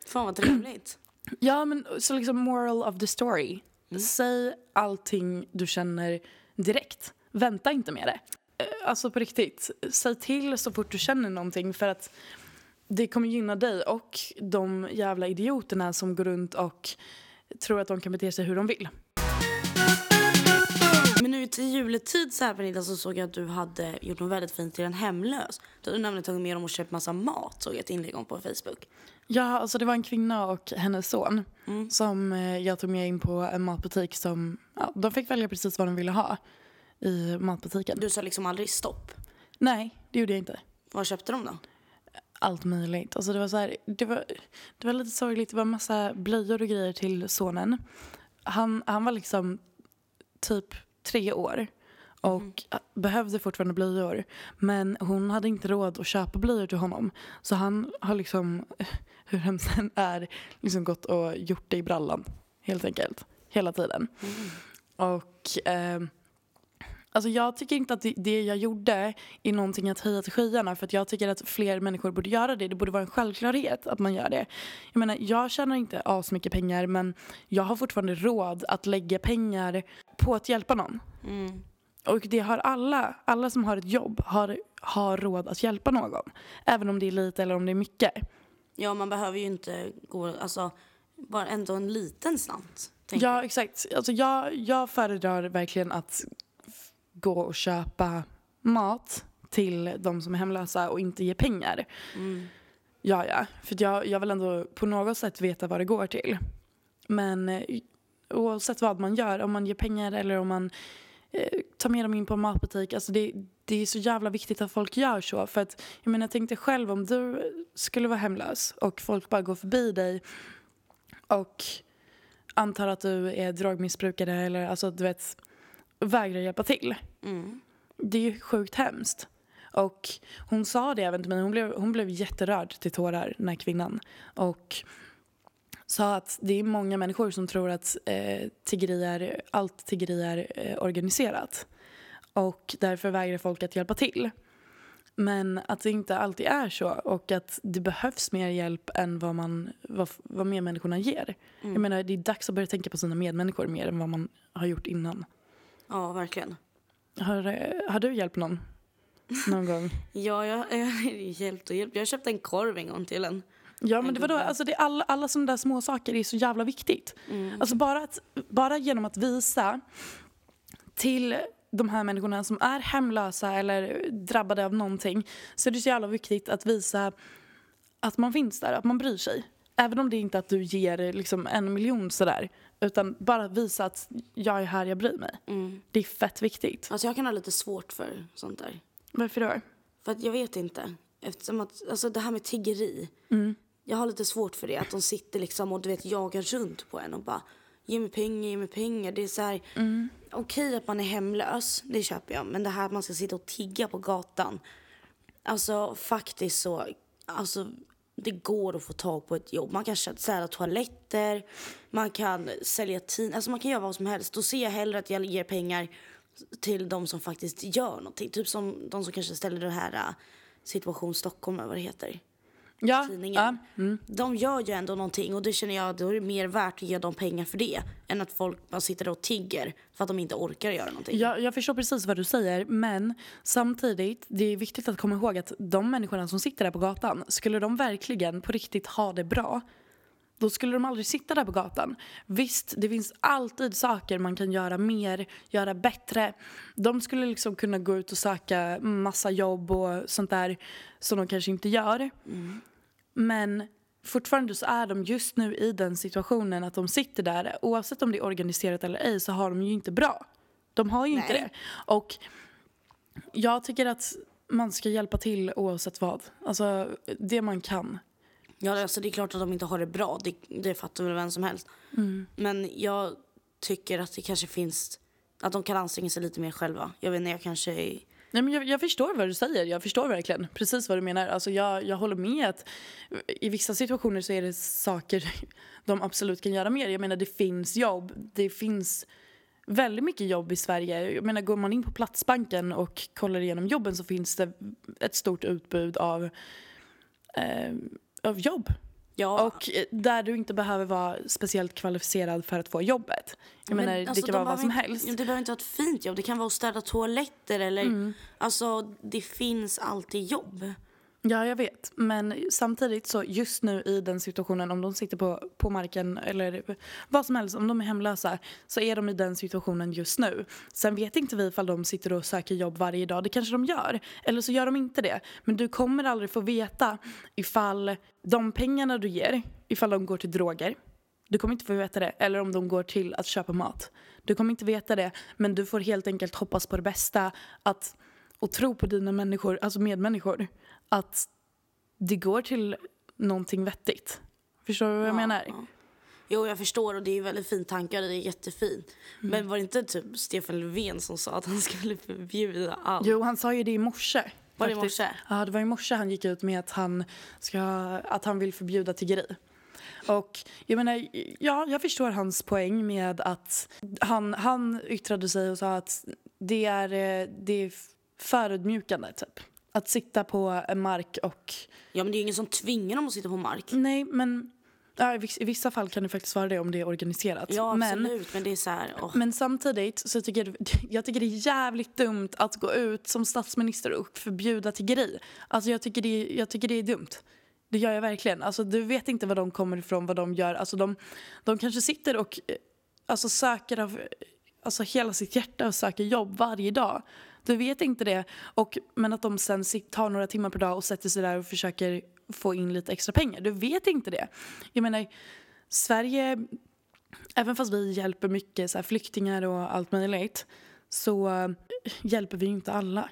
Fan vad trevligt. [clears throat] Ja, men så liksom moral of the story. Säg allting du känner direkt. Vänta inte med det. Eh, Alltså på riktigt, säg till så fort du känner någonting för att det kommer gynna dig och de jävla idioterna som går runt och tror att de kan bete sig hur de vill. Men nu till juletid så här Pernilla så såg jag att du hade gjort något väldigt fint till en hemlös. Du hade nämligen tagit med dem och köpt massa mat såg jag ett inlägg om på Facebook. Ja, alltså det var en kvinna och hennes son som eh, jag tog med in på en matbutik som, ja, de fick välja precis vad de ville ha i matbutiken. Du sa liksom aldrig stopp. Nej, det gjorde jag inte. Vad köpte de då? allt möjligt. Alltså det, var så här, det, var, det var lite sorgligt. Det var massa blöjor och grejer till sonen. Han, han var liksom typ tre år och behövde fortfarande blöjor. Men hon hade inte råd att köpa blöjor till honom. Så han har liksom, [laughs] hur hemskt det än är, liksom gått och gjort det i brallan. Helt enkelt. Hela tiden. Och... Eh, Alltså jag tycker inte att det, jag gjorde är någonting att höja till skyarna för att jag tycker att fler människor borde göra det. Det borde vara en självklarhet att man gör det. Jag menar, jag tjänar inte asmycket pengar men jag har fortfarande råd att lägga pengar på att hjälpa någon. Och det har alla, alla som har ett jobb har, har råd att hjälpa någon. Även om det är lite eller om det är mycket. Ja man behöver ju inte gå, alltså bara ändå en liten slant. Ja, exakt. Alltså jag, jag föredrar verkligen att gå och köpa mat till de som är hemlösa och inte ge pengar. Ja, ja. För jag, jag vill ändå på något sätt veta vad det går till. Men eh, oavsett vad man gör, om man ger pengar eller om man eh, tar med dem in på en matbutik. Alltså det, det är så jävla viktigt att folk gör så. För att, jag menar, tänk dig själv om du skulle vara hemlös och folk bara går förbi dig och antar att du är drogmissbrukare eller alltså du vet vägrar hjälpa till. det är ju sjukt hemskt. Och hon sa det även till mig, hon blev, hon blev jätterörd till tårar, den här kvinnan. Och sa att det är många människor som tror att eh, tiggeri är, allt tiggeri är eh, organiserat. Och därför vägrar folk att hjälpa till. Men att det inte alltid är så och att det behövs mer hjälp än vad, man, vad, vad medmänniskorna ger. Jag menar, det är dags att börja tänka på sina medmänniskor mer än vad man har gjort innan. Ja, verkligen. Har, har du hjälpt någon? Någon gång? [laughs] Ja, jag, jag har hjälpt och hjälpt. Jag köpte en korv en gång till en. Ja, men En det var då, alltså det är alla, alla sådana där små saker är så jävla viktigt. Alltså bara, att, bara genom att visa till de här människorna som är hemlösa eller drabbade av någonting så är det så jävla viktigt att visa att man finns där, att man bryr sig. Även om det inte är att du ger liksom en miljon sådär. Utan bara visa att jag är här, jag bryr mig. Det är fett viktigt. Alltså jag kan ha lite svårt för sånt där. Varför då? För att jag vet inte. Eftersom att, alltså det här med tiggeri. Jag har lite svårt för det. Att de sitter liksom och du vet jagar runt på en och bara ge mig pengar, ge mig pengar. Det är så här, okej att man är hemlös, det köper jag. Men det här att man ska sitta och tigga på gatan. Alltså faktiskt så, alltså det går att få tag på ett jobb. Man kan städa toaletter, man kan sälja tidningar, alltså man kan göra vad som helst. Då ser jag hellre att jag ger pengar till de som faktiskt gör någonting. Typ som de som kanske ställer det här äh, Situation Stockholm eller vad det heter. Ja, Tidningen. ja. Mm. De gör ju ändå någonting och det känner jag då är det mer värt att ge dem pengar för det än att folk bara sitter och tigger för att de inte orkar göra någonting. Jag, jag förstår precis vad du säger, men samtidigt, det är viktigt att komma ihåg att de människorna som sitter där på gatan, skulle de verkligen på riktigt ha det bra, då skulle de aldrig sitta där på gatan. Visst, det finns alltid saker man kan göra mer, göra bättre. De skulle liksom kunna gå ut och söka massa jobb och sånt där som de kanske inte gör. Men fortfarande så är de just nu i den situationen att de sitter där. Oavsett om det är organiserat eller ej så har de ju inte bra. De har ju inte Nej. det. Och jag tycker att man ska hjälpa till oavsett vad. Alltså det man kan. Ja, alltså det är klart att de inte har det bra. Det, det fattar väl vem som helst. Men jag tycker att det kanske finns... Att de kan anstränga sig lite mer själva. Jag vet inte, jag kanske är... Nej, men jag, jag förstår vad du säger. Jag förstår verkligen precis vad du menar. Alltså jag, jag håller med att i vissa situationer så är det saker [laughs] de absolut kan göra mer. Jag menar det finns jobb. Det finns väldigt mycket jobb i Sverige. Jag menar går man in på Platsbanken och kollar igenom jobben så finns det ett stort utbud av, eh, av jobb. Ja, Och eh, där du inte behöver vara speciellt kvalificerad för att få jobbet. Jag men menar alltså, det kan vara vad som behöver helst. Inte, det behöver inte vara ett fint jobb. Det kan vara att städa toaletter eller... Alltså, det finns alltid jobb. Ja, jag vet. Men samtidigt så just nu i den situationen, om de sitter på, på marken eller vad som helst, om de är hemlösa, så är de i den situationen just nu. Sen vet inte vi ifall de sitter och söker jobb varje dag. Det kanske de gör. Eller så gör de inte det. Men du kommer aldrig få veta ifall de pengarna du ger, ifall de går till droger. Du kommer inte få veta det. Eller om de går till att köpa mat. Du kommer inte veta det. Men du får helt enkelt hoppas på det bästa. Att, och tro på dina människor, alltså medmänniskor. Att det går till någonting vettigt. Förstår du vad jag Ja, menar? ja. Jo, jag förstår och det är väldigt fint tankar. Det är jättefint. Mm. Men var det inte typ Stefan Löfven som sa att han skulle förbjuda allt? Jo, han sa ju det i morse. Var det i morse? Ja, det var i morse han gick ut med att han, ska, att han vill förbjuda tiggeri. Och jag menar, ja, jag förstår hans poäng med att han, han yttrade sig och sa att det är, eh, det är förödmjukande, typ. Att sitta på mark och... Ja, men det är ju ingen som tvingar dem att sitta på mark. Nej, men ja, i viss- i vissa fall kan det faktiskt vara det om det är organiserat. Ja, men, absolut. Men, det är så här... åh. men samtidigt så tycker jag, [laughs] jag tycker det är jävligt dumt att gå ut som statsminister och förbjuda tiggeri. Alltså jag tycker det, jag tycker det är dumt. Det gör jag verkligen. Alltså du vet inte var de kommer ifrån, vad de gör. Alltså de, de kanske sitter och eh, alltså, söker av alltså, hela sitt hjärta och söker jobb varje dag. Du vet inte det. Och, men att de sen tar några timmar per dag och sätter sig där och försöker få in lite extra pengar. Du vet inte det. Jag menar, Sverige även fast vi hjälper mycket så här, flyktingar och allt möjligt så eh, hjälper vi ju inte alla.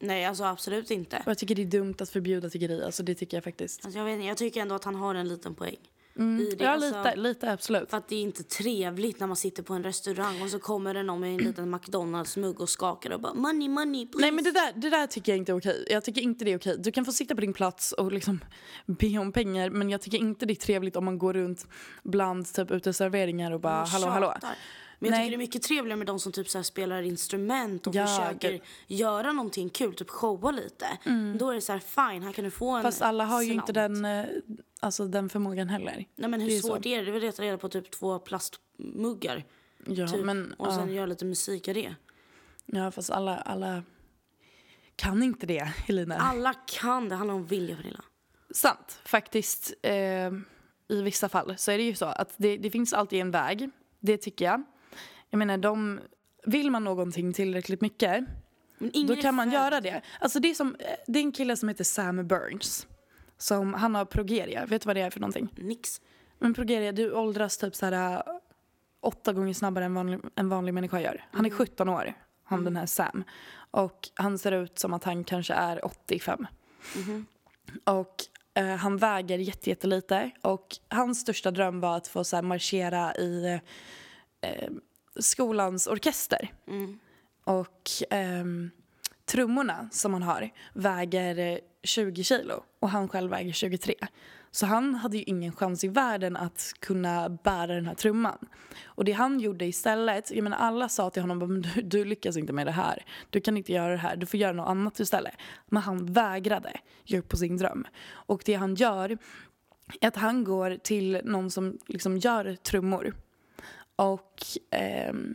Nej, alltså absolut inte. Och jag tycker det är dumt att förbjuda tiggeri. Alltså det tycker jag faktiskt. Alltså, jag, vet, inte, jag tycker ändå att han har en liten poäng. I det. Mm. Ja, Alltså, lite, lite absolut. För att det är inte trevligt när man sitter på en restaurang och så kommer det någon med en liten McDonalds-mugg och skakar och bara money, money, please. Nej men det där, det där tycker jag inte är okej. Jag tycker inte det är okej. Du kan få sitta på din plats och liksom [laughs] be om pengar men jag tycker inte det är trevligt om man går runt bland typ uteserveringar och bara Man hallå hallå. Men jag Nej. tycker det är mycket trevligare med de som typ så spelar instrument och Ja, försöker gud. göra någonting kul, typ showa lite. Då är det så här fine, här kan du få en Mm. Fast alla har ju slant. inte den, eh, alltså, den förmågan heller. Nej men hur det är så. svårt är det? Det är väl att reda på typ två plastmuggar. Ja, Typ, men, och sen ja. göra lite musik av det. ja fast alla, alla kan inte det Elina. Alla kan, det handlar om vilja Pernilla. Sant, faktiskt. Eh, I vissa fall så är det ju så att det, det finns alltid en väg. Det tycker jag. Jag menar, de, vill man någonting tillräckligt mycket då kan man göra det. Alltså det, är som, det är en kille som heter Sam Burns. Som, han har progeria. Vet du vad det är för någonting? Nix. Men progeria, du åldras typ så här, äh, åtta gånger snabbare än vanlig, en vanlig människa gör. Han är 17 år, han den här Sam. Och han ser ut som att han kanske är 85. Och eh, han väger jätte, jättelite. Och hans största dröm var att få så marschera i eh, skolans orkester. Och ehm, trummorna som han har väger eh, 20 kilo och han själv väger 23. Så han hade ju ingen chans i världen att kunna bära den här trumman. Och det han gjorde istället, jag menar alla sa till honom "Men du, du lyckas inte med det här. Du kan inte göra det här, du får göra något annat istället. Men han vägrade ge upp på sin dröm. Och det han gör är att han går till någon som liksom gör trummor. Och ehm,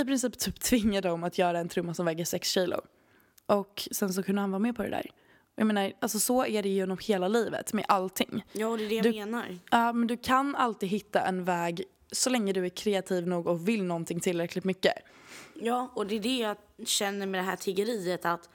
i princip typ [laughs] tvinga dem att göra en trumma som väger 6 kilo. Och sen så kunde han vara med på det där. Jag menar, alltså så är det ju genom hela livet med allting. Ja, och det är det jag Du- menar. Ja, men du kan alltid hitta en väg så länge du är kreativ nog och vill någonting tillräckligt mycket. Ja, och det är det jag känner med det här tiggeriet att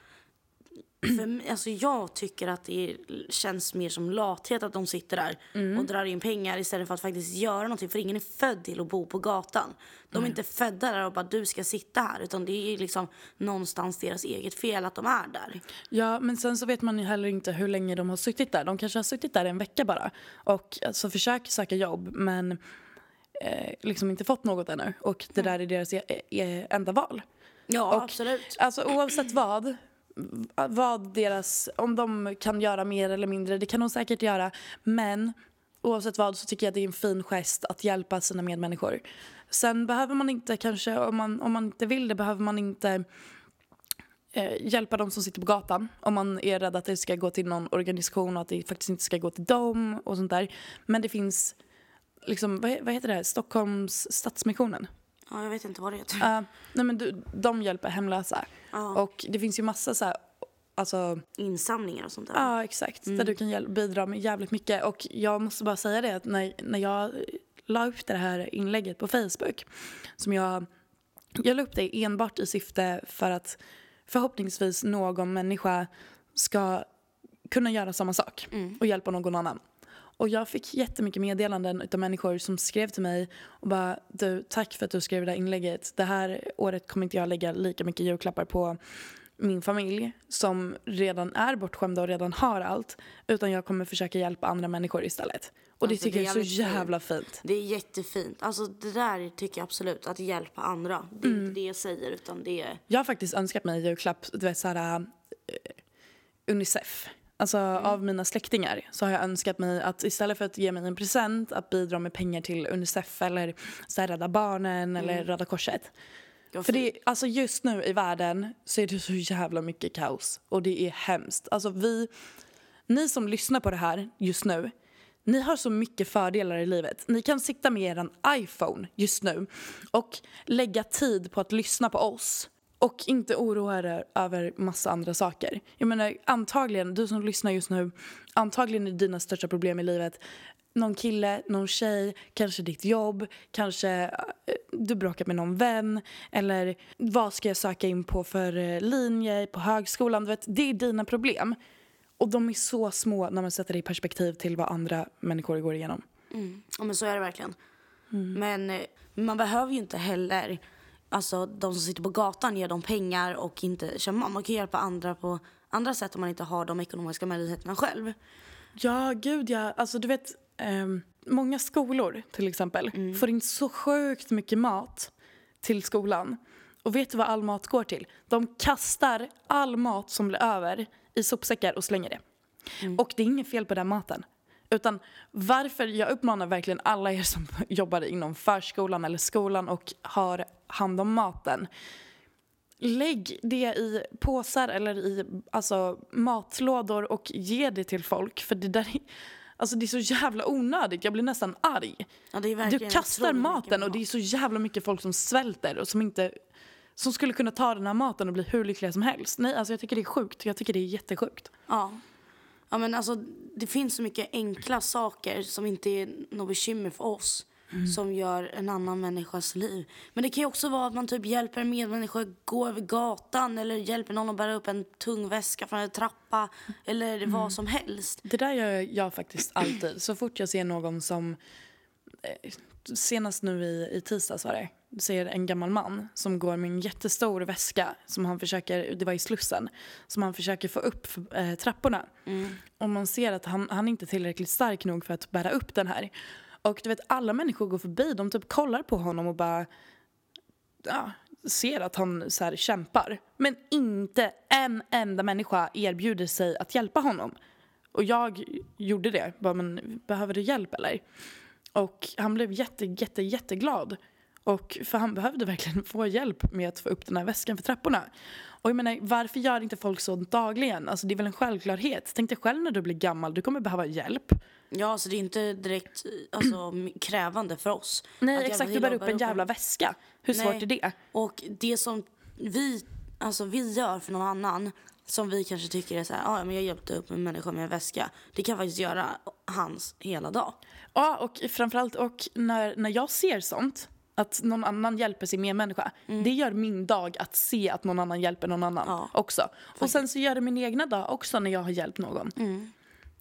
för alltså jag tycker att det känns mer som lathet att de sitter där Mm. och drar in pengar istället för att faktiskt göra någonting. För ingen är född till att bo på gatan. De är inte födda där och bara du ska sitta här. Utan det är liksom någonstans deras eget fel att de är där. Ja, men sen så vet man ju heller inte hur länge de har suttit där. De kanske har suttit där en vecka bara och alltså försöker söka jobb men eh, liksom inte fått något ännu. Och det där är deras e- e- enda val. Ja, Och- absolut. Alltså oavsett vad, vad deras, om de kan göra mer eller mindre, det kan de säkert göra. Men oavsett vad så tycker jag att det är en fin gest att hjälpa sina medmänniskor. Sen behöver man inte kanske, om man, om man inte vill det, behöver man inte eh, hjälpa de som sitter på gatan. Om man är rädd att det ska gå till någon organisation och att det faktiskt inte ska gå till dem och sånt där. Men det finns, liksom, vad, vad heter det, här? Stockholms Stadsmissionen. Ja, jag vet inte vad det heter. Uh, nej men du, de hjälper hemlösa. Ja. Och det finns ju massa så här, alltså, Insamlingar och sånt där. ja exakt, där du kan bidra med jävligt mycket. Och jag måste bara säga det att när, när jag la upp det här inlägget på Facebook, som jag, jag la upp det enbart i syfte för att förhoppningsvis någon människa ska kunna göra samma sak och hjälpa någon annan. Och jag fick jättemycket meddelanden av människor som skrev till mig och bara du, tack för att du skrev det här inlägget. Det här året kommer inte jag lägga lika mycket julklappar på min familj som redan är bortskämda och redan har allt. Utan jag kommer försöka hjälpa andra människor istället. Och det Alltså, tycker det jag är så jävligt fint. jävla fint. Det är jättefint. Alltså det där tycker jag absolut, att hjälpa andra. Det är Mm. inte det jag säger utan det är... Jag har faktiskt önskat mig julklapp, du vet såhär, uh, Unicef. Alltså av mina släktingar så har jag önskat mig att istället för att ge mig en present att bidra med pengar till Unicef eller så här, Rädda Barnen eller Röda Korset. För det, alltså just nu i världen så är det så jävla mycket kaos och det är hemskt. Alltså vi, ni som lyssnar på det här just nu, ni har så mycket fördelar i livet. Ni kan sitta med er iPhone just nu och lägga tid på att lyssna på oss och inte oroa er över massa andra saker. Jag menar antagligen, du som lyssnar just nu, antagligen är dina största problem i livet någon kille, någon tjej, kanske ditt jobb, kanske eh, du bråkat med någon vän eller vad ska jag söka in på för eh, linje på högskolan. Du vet, det är dina problem. Och de är så små när man sätter det i perspektiv till vad andra människor går igenom. Ja men så är det verkligen. Mm. Men eh, man behöver ju inte heller, alltså de som sitter på gatan ger dem pengar och inte kämpa. Man kan hjälpa andra på andra sätt om man inte har de ekonomiska möjligheterna själv. Ja, gud ja. Alltså du vet, ehm, många skolor till exempel Mm. får in så sjukt mycket mat till skolan. Och vet du vad all mat går till? De kastar all mat som blir över i sopsäckar och slänger det. Mm. Och det är inget fel på den maten. Utan varför, jag uppmanar verkligen alla er som [laughs] jobbar inom förskolan eller skolan och har hand om maten. Lägg det i påsar eller i alltså, matlådor och ge det till folk. För det där är, alltså, det är så jävla onödigt. Jag blir nästan arg. Ja, det är Du kastar maten och det är så jävla mycket folk som svälter och som inte som skulle kunna ta den här maten och bli hur lyckliga som helst. Nej, alltså jag tycker det är sjukt. Jag tycker det är jättesjukt. Ja. ja men alltså, det finns så mycket enkla saker som inte är något bekymmer för oss. Mm. Som gör en annan människas liv. Men det kan ju också vara att man typ hjälper en medmänniska att gå över gatan. Eller hjälper någon att bära upp en tung väska från en trappa. Eller Mm. vad som helst. Det där gör jag faktiskt alltid. Så fort jag ser någon som... eh, Senast nu i, i tisdags var det. Ser en gammal man som går med en jättestor väska som han försöker, det var i Slussen, som han försöker få upp för, eh, trapporna. Och man ser att han, han är inte tillräckligt stark nog för att bära upp den här. Och du vet, alla människor går förbi, de typ kollar på honom och bara ja, ser att han så här, kämpar. Men inte en enda människa erbjuder sig att hjälpa honom. Och jag gjorde det. Bara, men behöver du hjälp eller? Och han blev jätte, jätte, jätteglad. Och för han behövde verkligen få hjälp med att få upp den här väskan för trapporna. Och jag menar, varför gör inte folk så dagligen? Alltså det är väl en självklarhet. Tänk dig själv när du blir gammal, du kommer behöva hjälp. Ja, alltså det är inte direkt alltså, [clears throat] krävande för oss. Nej hjälpa exakt, du bär upp en jävla väska. Hur svårt Nej. är det? Och det som vi, alltså vi gör för någon annan som vi kanske tycker är så här, ah, men jag hjälpte upp en människa med en väska. Det kan faktiskt göra hans hela dag. Ja, och framförallt och när, när jag ser sånt, att någon annan hjälper sin medmänniska, det gör min dag att se att någon annan hjälper någon annan Ja, också. Och sen så gör det min egna dag också när jag har hjälpt någon.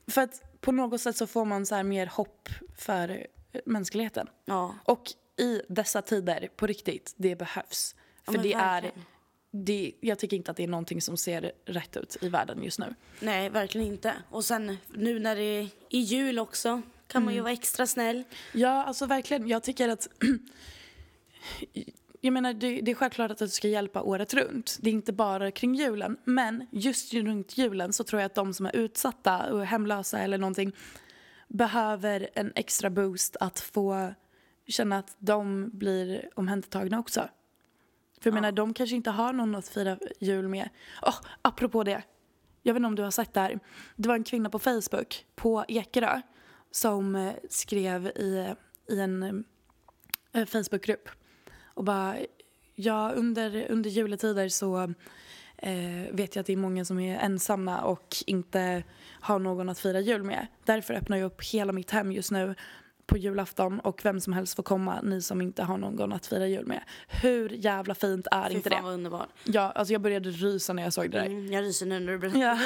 För att på något sätt så får man så här mer hopp för eh, mänskligheten. Ja, Och i dessa tider, på riktigt, det behövs. För men det är, verkligen. det, jag tycker inte att det är någonting som ser rätt ut i världen just nu. nej verkligen inte. Och sen nu när det är i jul också kan man ju vara extra snäll. Ja, alltså verkligen. Jag tycker att... [clears throat] Jag menar, det, det är självklart att du ska hjälpa året runt. Det är inte bara kring julen. Men just runt julen så tror jag att de som är utsatta och hemlösa eller någonting behöver en extra boost att få känna att de blir omhändertagna också. För jag menar, de kanske inte har någon att fira jul med. Oh, apropå det. Jag vet inte om du har sett det här. Det var en kvinna på Facebook på Ekerö som eh, skrev i, i en eh, Facebookgrupp och bara ja, under, under juletider så eh, vet jag att det är många som är ensamma och inte har någon att fira jul med. Därför öppnar jag upp hela mitt hem just nu på julafton och vem som helst får komma, ni som inte har någon att fira jul med. Hur jävla fint är Fy inte fan det? vad underbart. Ja, alltså jag började rysa när jag såg det där. Mm, jag ryser nu när du berättar. Ja,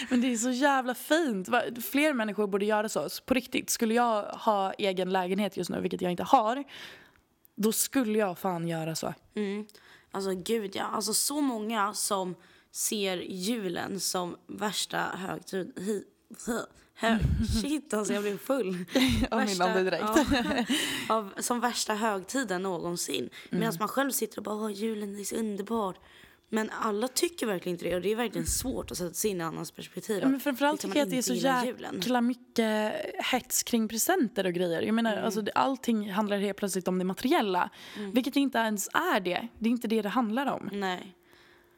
[laughs] men det är så jävla fint. Fler människor borde göra så. På riktigt, skulle jag ha egen lägenhet just nu, vilket jag inte har, då skulle jag fan göra så. Mm. Alltså gud ja, alltså så många som ser julen som värsta högtid... Hi, hi, hö, [laughs] shit alltså jag blev full. [laughs] Av min andedräkt. ja, [laughs] av, som värsta högtiden någonsin. Mm. Medan man själv sitter och bara Åh, julen är så underbar. Men alla tycker verkligen inte det och det är verkligen svårt att sätta sig in i annans perspektiv. Ja, men framförallt Liksom tycker jag att det är så jäkla mycket hets kring presenter och grejer. Jag menar, alltså, det, allting handlar helt plötsligt om det materiella. Vilket inte ens är det. Det är inte det det handlar om. Nej.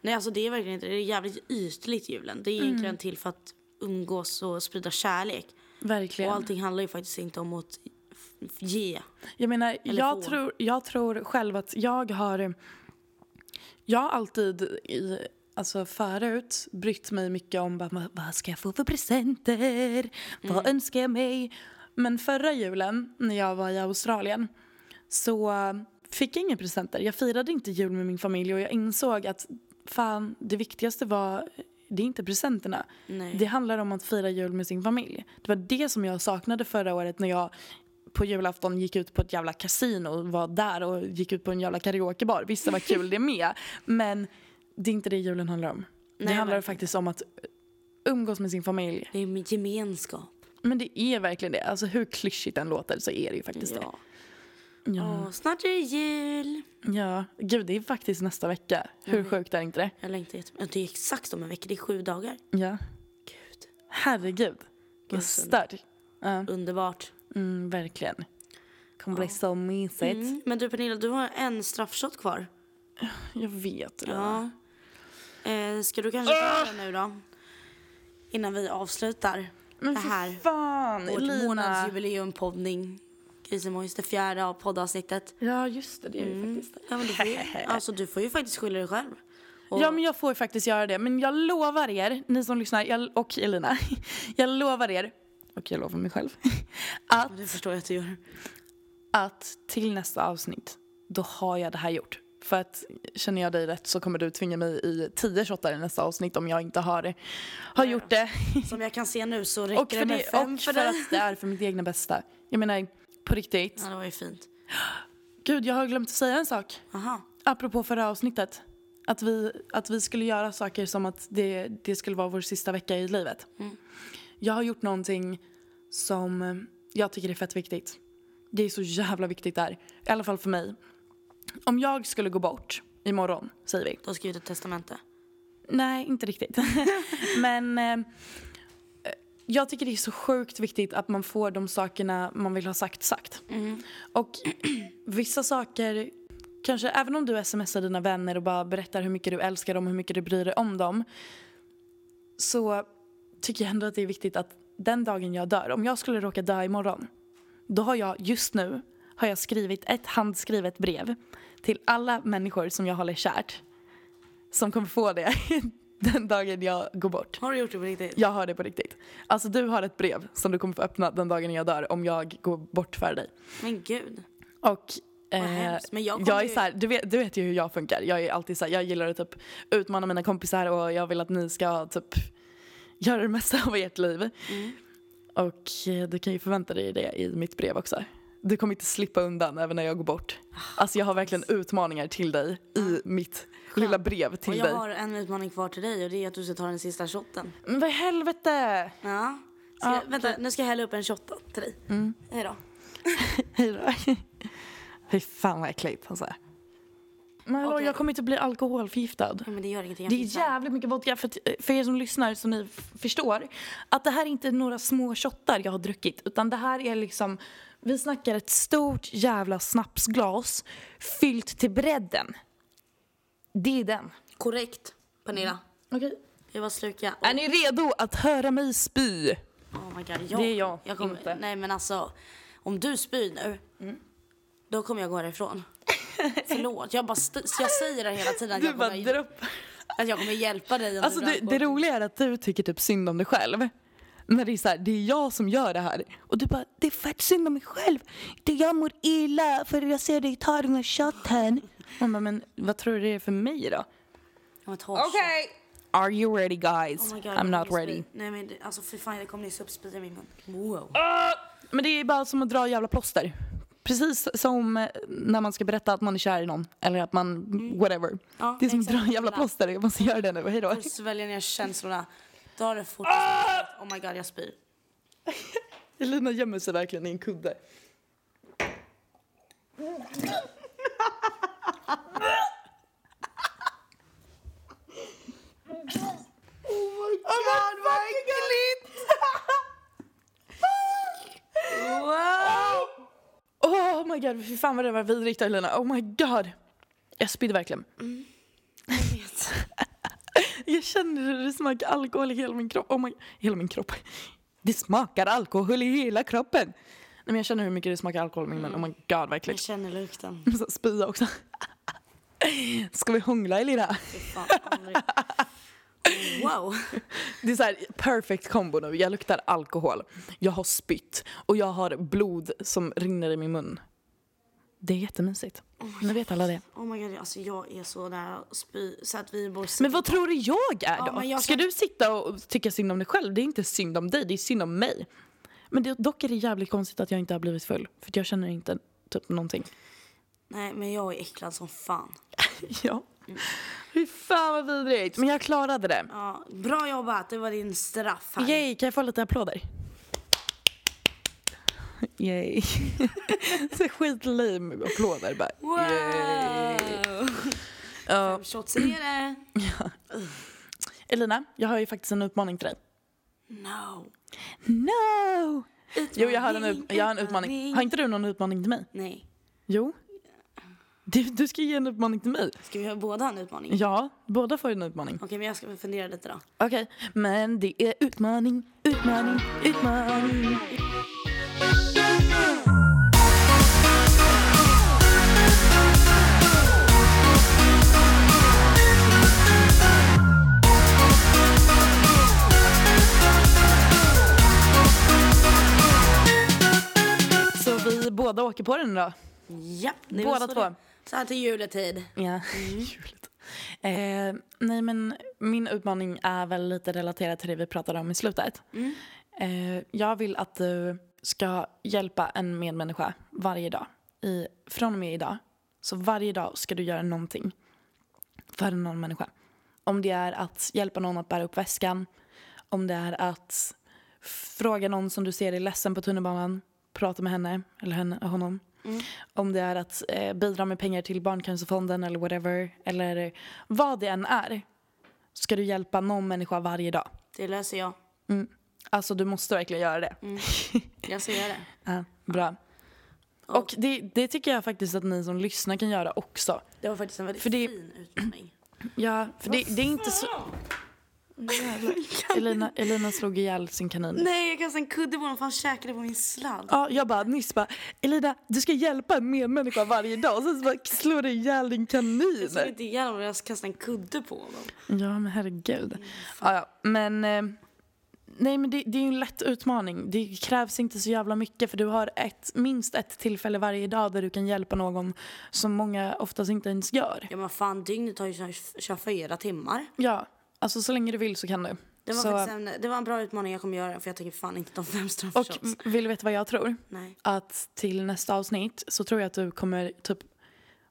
Nej, alltså det är verkligen inte det. Är jävligt ytligt julen. Det är egentligen Mm. till för att umgås och sprida kärlek. Verkligen. Och allting handlar ju faktiskt inte om att ge. Jag menar, Eller jag få. tror, jag tror själv att jag har... Jag har alltid i, alltså förut brytt mig mycket om bara, "Men vad ska jag få för presenter, vad önskar jag mig. Men förra julen när jag var i Australien så fick jag inga presenter. Jag firade inte jul med min familj och jag insåg att fan, det viktigaste var det är inte presenterna. Nej. Det handlar om att fira jul med sin familj. Det var det som jag saknade förra året när jag på julafton gick ut på ett jävla kasino och var där och gick ut på en jävla karaokebar. Visst det var kul det med. Men det är inte det julen handlar om. det Nej, handlar verkligen. faktiskt om att umgås med sin familj. Det är med gemenskap. Men det är verkligen det. Alltså hur klyschigt den låter så är det ju faktiskt Ja. det. Ja. Åh, snart är det jul. ja. Gud, det är faktiskt nästa vecka. Hur sjukt är inte det? Jag längtar jättemycket. Det är exakt om en vecka. Det är sju dagar. Ja. Gud. Herregud. Vad stört. Ja, Underbart. Mm, verkligen. kommer bli så mysigt. Mm. Men du Pernilla, du har en straffshot kvar. Jag vet det. Ja. Eh, ska du kanske ta den nu då? Innan vi avslutar Men det här. fan, Vårt Elina. månadsjubileumpoddning. Grisemojs, det fjärde av poddavsnittet. Ja, just det. Det är det Mm. faktiskt. Ja, men du, får ju, [laughs] alltså, du får ju faktiskt skylla dig själv. Och, Ja, men jag får faktiskt göra det. Men jag lovar er, ni som lyssnar, jag, och Elina. [laughs] Jag lovar er, och jag lovar mig själv, att, Det förstår jag att du gör. att till nästa avsnitt, då har jag det här gjort. För att känner jag dig rätt så kommer du tvinga mig i tio shottar i nästa avsnitt om jag inte har, har gjort det. Som jag kan se nu så [laughs] räcker Och för, det med det, fem och för för dig. att det är för mitt egna bästa. Jag menar, på riktigt. Ja, det var ju fint. Gud, jag har glömt att säga en sak. Aha. Apropå förra avsnittet. Att vi, att vi skulle göra saker som att det, det skulle vara vår sista vecka i livet. Jag har gjort någonting som eh, jag tycker är fett viktigt. Det är så jävla viktigt där. I alla fall för mig. Om jag skulle gå bort imorgon, säger vi. Du har skrivit ett testamente. Nej, inte riktigt. [laughs] Men eh, jag tycker det är så sjukt viktigt att man får de sakerna man vill ha sagt sagt. Och [clears throat] vissa saker, kanske även om du smsar dina vänner och bara berättar hur mycket du älskar dem, hur mycket du bryr dig om dem. Så tycker jag ändå att det är viktigt att den dagen jag dör, om jag skulle råka dö imorgon. Då har jag just nu har jag skrivit ett handskrivet brev till alla människor som jag håller kärt som kommer få det [laughs] den dagen jag går bort. Har du gjort det på riktigt? Jag har det på riktigt. Alltså du har ett brev som du kommer få öppna den dagen jag dör om jag går bort för dig. Men gud. Och eh. Men jag jag, är så här, du, vet, du vet ju hur jag funkar. Jag är alltid så här, jag gillar att typ utmana mina kompisar och jag vill att ni ska typ göra det mesta av ert liv. Mm. Och eh, du kan ju förvänta dig det i mitt brev också. Du kommer inte slippa undan även när jag går bort. Alltså jag har verkligen utmaningar till dig i mitt lilla brev Och till jag dig. har en utmaning kvar till dig och det är att du ska ta den sista shotten. Men vad i helvete! Ja. Ska Ja, vänta, nu ska jag hälla upp en shot till dig. Mm. Hej då. [laughs] Hej då. Fy fan vad äckligt alltså. Men hallå, Okej. jag kommer inte bli alkoholförgiftad. Ja, men det gör ingenting. Det är jävligt mycket vodka. För, att- för er som lyssnar så ni förstår att det här är inte några små shottar jag har druckit. Utan det här är liksom, vi snackar ett stort jävla snapsglas fyllt till bredden. Det är den. Korrekt, Pernilla. Okej. Jag var sluka. Är ni redo att höra mig spy? Oh my god, jag, Det är jag, jag kommer, inte. Nej men alltså, om du spyr nu, då kommer jag gå härifrån. [laughs] Förlåt, jag, bara st- jag säger det hela tiden att, Du jag bara kommer, dropp. att jag kommer hjälpa dig. Alltså du det, det roliga är att du tycker typ synd om dig själv. När det är så här, det är jag som gör det här. Och du bara, det är fett synd om mig själv. Det jag mår illa för jag ser dig ta den här shoten. Man bara, men vad tror du det är för mig då? Ta shot. Are you ready guys? Oh God, I'm not ready. Nej men alltså för fan det kommer nyss upp spya i min mun. Wow. Men det är bara som att dra jävla plåster. Precis som när man ska berätta att man är kär i någon. Eller att man, whatever. Ja, det är som att dra en jävla plåster. Jag måste göra det nu. Hej då. Och svälja ner känslorna. Dra det fort. Oh my god jag spyr. [laughs] Elina gömmer sig verkligen i en kudde. Oh my god, vad äckligt! Wow! Oh my god, fy fan vad det var vidrigt Elina. Oh my god. Jag spydde verkligen. Jag [laughs] vet. Jag känner hur det smakar alkohol i hela min kropp. Oh my, hela min kropp. Det smakar alkohol i hela kroppen. Nej, men jag känner hur mycket det smakar alkohol i min mun. Oh my god, vad Jag känner lukten. Måste spya också. [laughs] Ska vi hångla Elina? Fy fan, aldrig. Wow. [laughs] Det är så här perfect combo nu. Jag luktar alkohol, jag har spytt och jag har blod som rinner i min mun. Det är jättemysigt. Nu vet alla det. Oh my god, alltså jag är så nära att spy så att vi bor Men vad tror du jag är Ja, då? men jag Ska kan- du sitta och tycka synd om dig själv? Det är inte synd om dig, det är synd om mig. Men det, dock är det jävligt konstigt att jag inte har blivit full. För jag känner inte typ någonting. Nej men jag är äcklad som fan. [laughs] Ja. Fy fan vad vidrigt. Men jag klarade det. Ja, bra jobbat, det var din straff här. Yay, kan jag få lite applåder? [laughs] Yay. [laughs] så skitlame applåder bara. Wow! Ja. Fem shots är det. Elina, jag har ju faktiskt en utmaning till dig. No. No! Jo, jag har en, ut- jag har en utmaning. utmaning. Har inte du någon utmaning till mig? Nej. Jo. Du, du ska ge en utmaning till mig. Ska vi ha båda en utmaning? Ja, båda får en utmaning. Okej, men jag ska fundera lite då. Okej, men det är utmaning, utmaning, utmaning. Båda åker på den då? Ja, det Båda två. det- Så här till juletid. Ja, [laughs] Juligt. Eh, nej men min utmaning är väl lite relaterad till det vi pratade om i slutet. Eh, jag vill att du ska hjälpa en medmänniska varje dag. I, från och med idag. Så varje dag ska du göra någonting för en annan människa. Om det är att hjälpa någon att bära upp väskan. Om det är att fråga någon som du ser är ledsen på tunnelbanan. Prata med henne eller henne, honom. Om det är att eh, bidra med pengar till Barncancerfonden eller whatever. Eller vad det än är. Ska du hjälpa någon människa varje dag. Det löser jag. Alltså du måste verkligen göra det. Jag ska göra det. [laughs] Ja, bra. Och det, det tycker jag faktiskt att ni som lyssnar kan göra också. Det var faktiskt en väldigt För det- fin utmaning. Ja, för det, det är inte så... [laughs] Elina, Elina slog ihjäl sin kanin. Nej, jag kastade en kudde på honom för han käkade på min sladd. Ja, jag bara nyss bara, Elina du ska hjälpa en medmänniska varje dag och sen så bara slår du ihjäl din kanin. Jag slog inte ihjäl honom, jag kastade en kudde på honom. Ja men herregud. Ja, ja. Men, eh, nej, men det, det är ju en lätt utmaning. Det krävs inte så jävla mycket för du har ett, minst ett tillfälle varje dag där du kan hjälpa någon som många oftast inte ens gör. Ja men fan, dygnet tar ju 24 timmar. Ja, alltså så länge du vill så kan du. Det var, så, en, det var en bra utmaning jag kommer göra för jag tänker fan inte ta fem och straffshots. vill du veta vad jag tror? Nej. Att till nästa avsnitt så tror jag att du kommer typ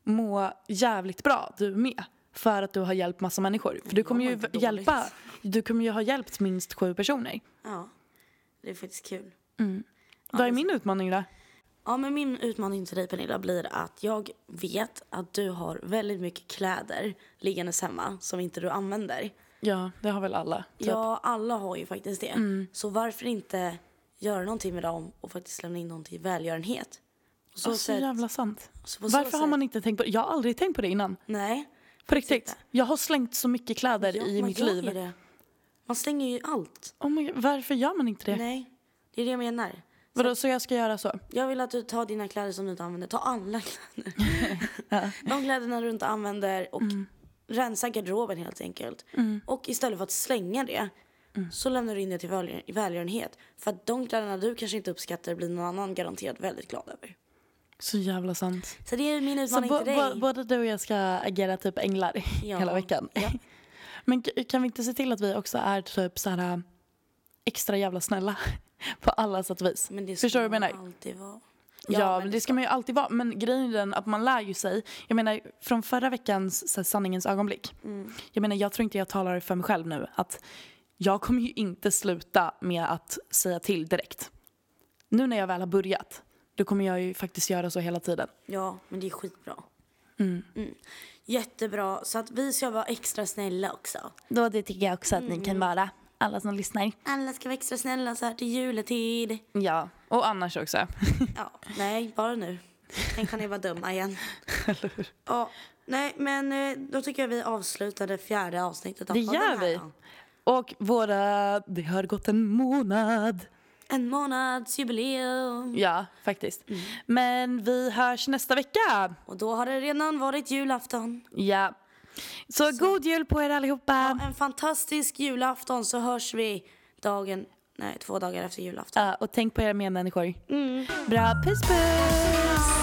må jävligt bra du med. För att du har hjälpt massa människor. För du kommer ju hjälpa, du kommer ju ha hjälpt minst sju personer. Ja, det är faktiskt kul. Vad är min utmaning då? Ja, men min utmaning till dig Pernilla blir att jag vet att du har väldigt mycket kläder liggandes hemma som inte du använder. Ja, det har väl alla. Typ. Ja, alla har ju faktiskt det. Så varför inte göra någonting med dem och faktiskt lämna in dem till välgörenhet? Så Så, så sätt- jävla sant. så på så Varför har man inte tänkt på det? Jag har aldrig tänkt på det innan. Nej. På riktigt. inte. Jag har slängt så mycket kläder Ja, i mitt liv. Det. Man slänger ju allt. Oh my God, varför gör man inte det? Nej, det är det jag menar. Vadå, så jag ska göra så? Jag vill att du tar dina kläder som du inte använder. Ta alla kläder. [laughs] De kläderna du inte använder och Mm. Rensa garderoben helt enkelt. Och istället för att slänga det Mm. så lämnar du in det till välgör- välgörenhet. För att de kläderna du kanske inte uppskattar blir någon annan garanterat väldigt glad över. Så jävla sant. Så det är min utmaning till dig. både du och jag ska agera typ änglar Ja. hela veckan. Ja. [laughs] Men kan vi inte se till att vi också är typ så här äh, extra jävla snälla [laughs] på alla sätt och vis? Men det ska Förstår du vad jag menar? alltid vara. Ja, men det ska man ju alltid vara. Men grejen är den att man lär ju sig. Jag menar från förra veckans så här, sanningens ögonblick. Mm. Jag menar jag tror inte jag talar för mig själv nu. Att jag kommer ju inte sluta med att säga till direkt. Nu när jag väl har börjat. Då kommer jag ju faktiskt göra så hela tiden. Ja, men det är skitbra. Mm. Jättebra. Så att vi ska vara extra snälla också. Då det tycker jag också att Mm. ni kan vara. Alla som lyssnar. Alla ska vara extra snälla så här till juletid. Ja, och annars också. [laughs] Ja, nej, bara nu. Sen kan ni vara dumma igen. [laughs] Ja, nej, men eh, då tycker jag vi avslutar det fjärde avsnittet av Det podden gör här vi. då. Och våra, det har gått en månad. En månads jubileum. Ja, faktiskt. Mm. Men vi hörs nästa vecka. Och då har det redan varit julafton. Ja. Så, god jul på er allihopa. En fantastisk julafton så hörs vi dagen, nej två dagar efter julafton. Ja, och tänk på era medmänniskor. Bra, puss puss.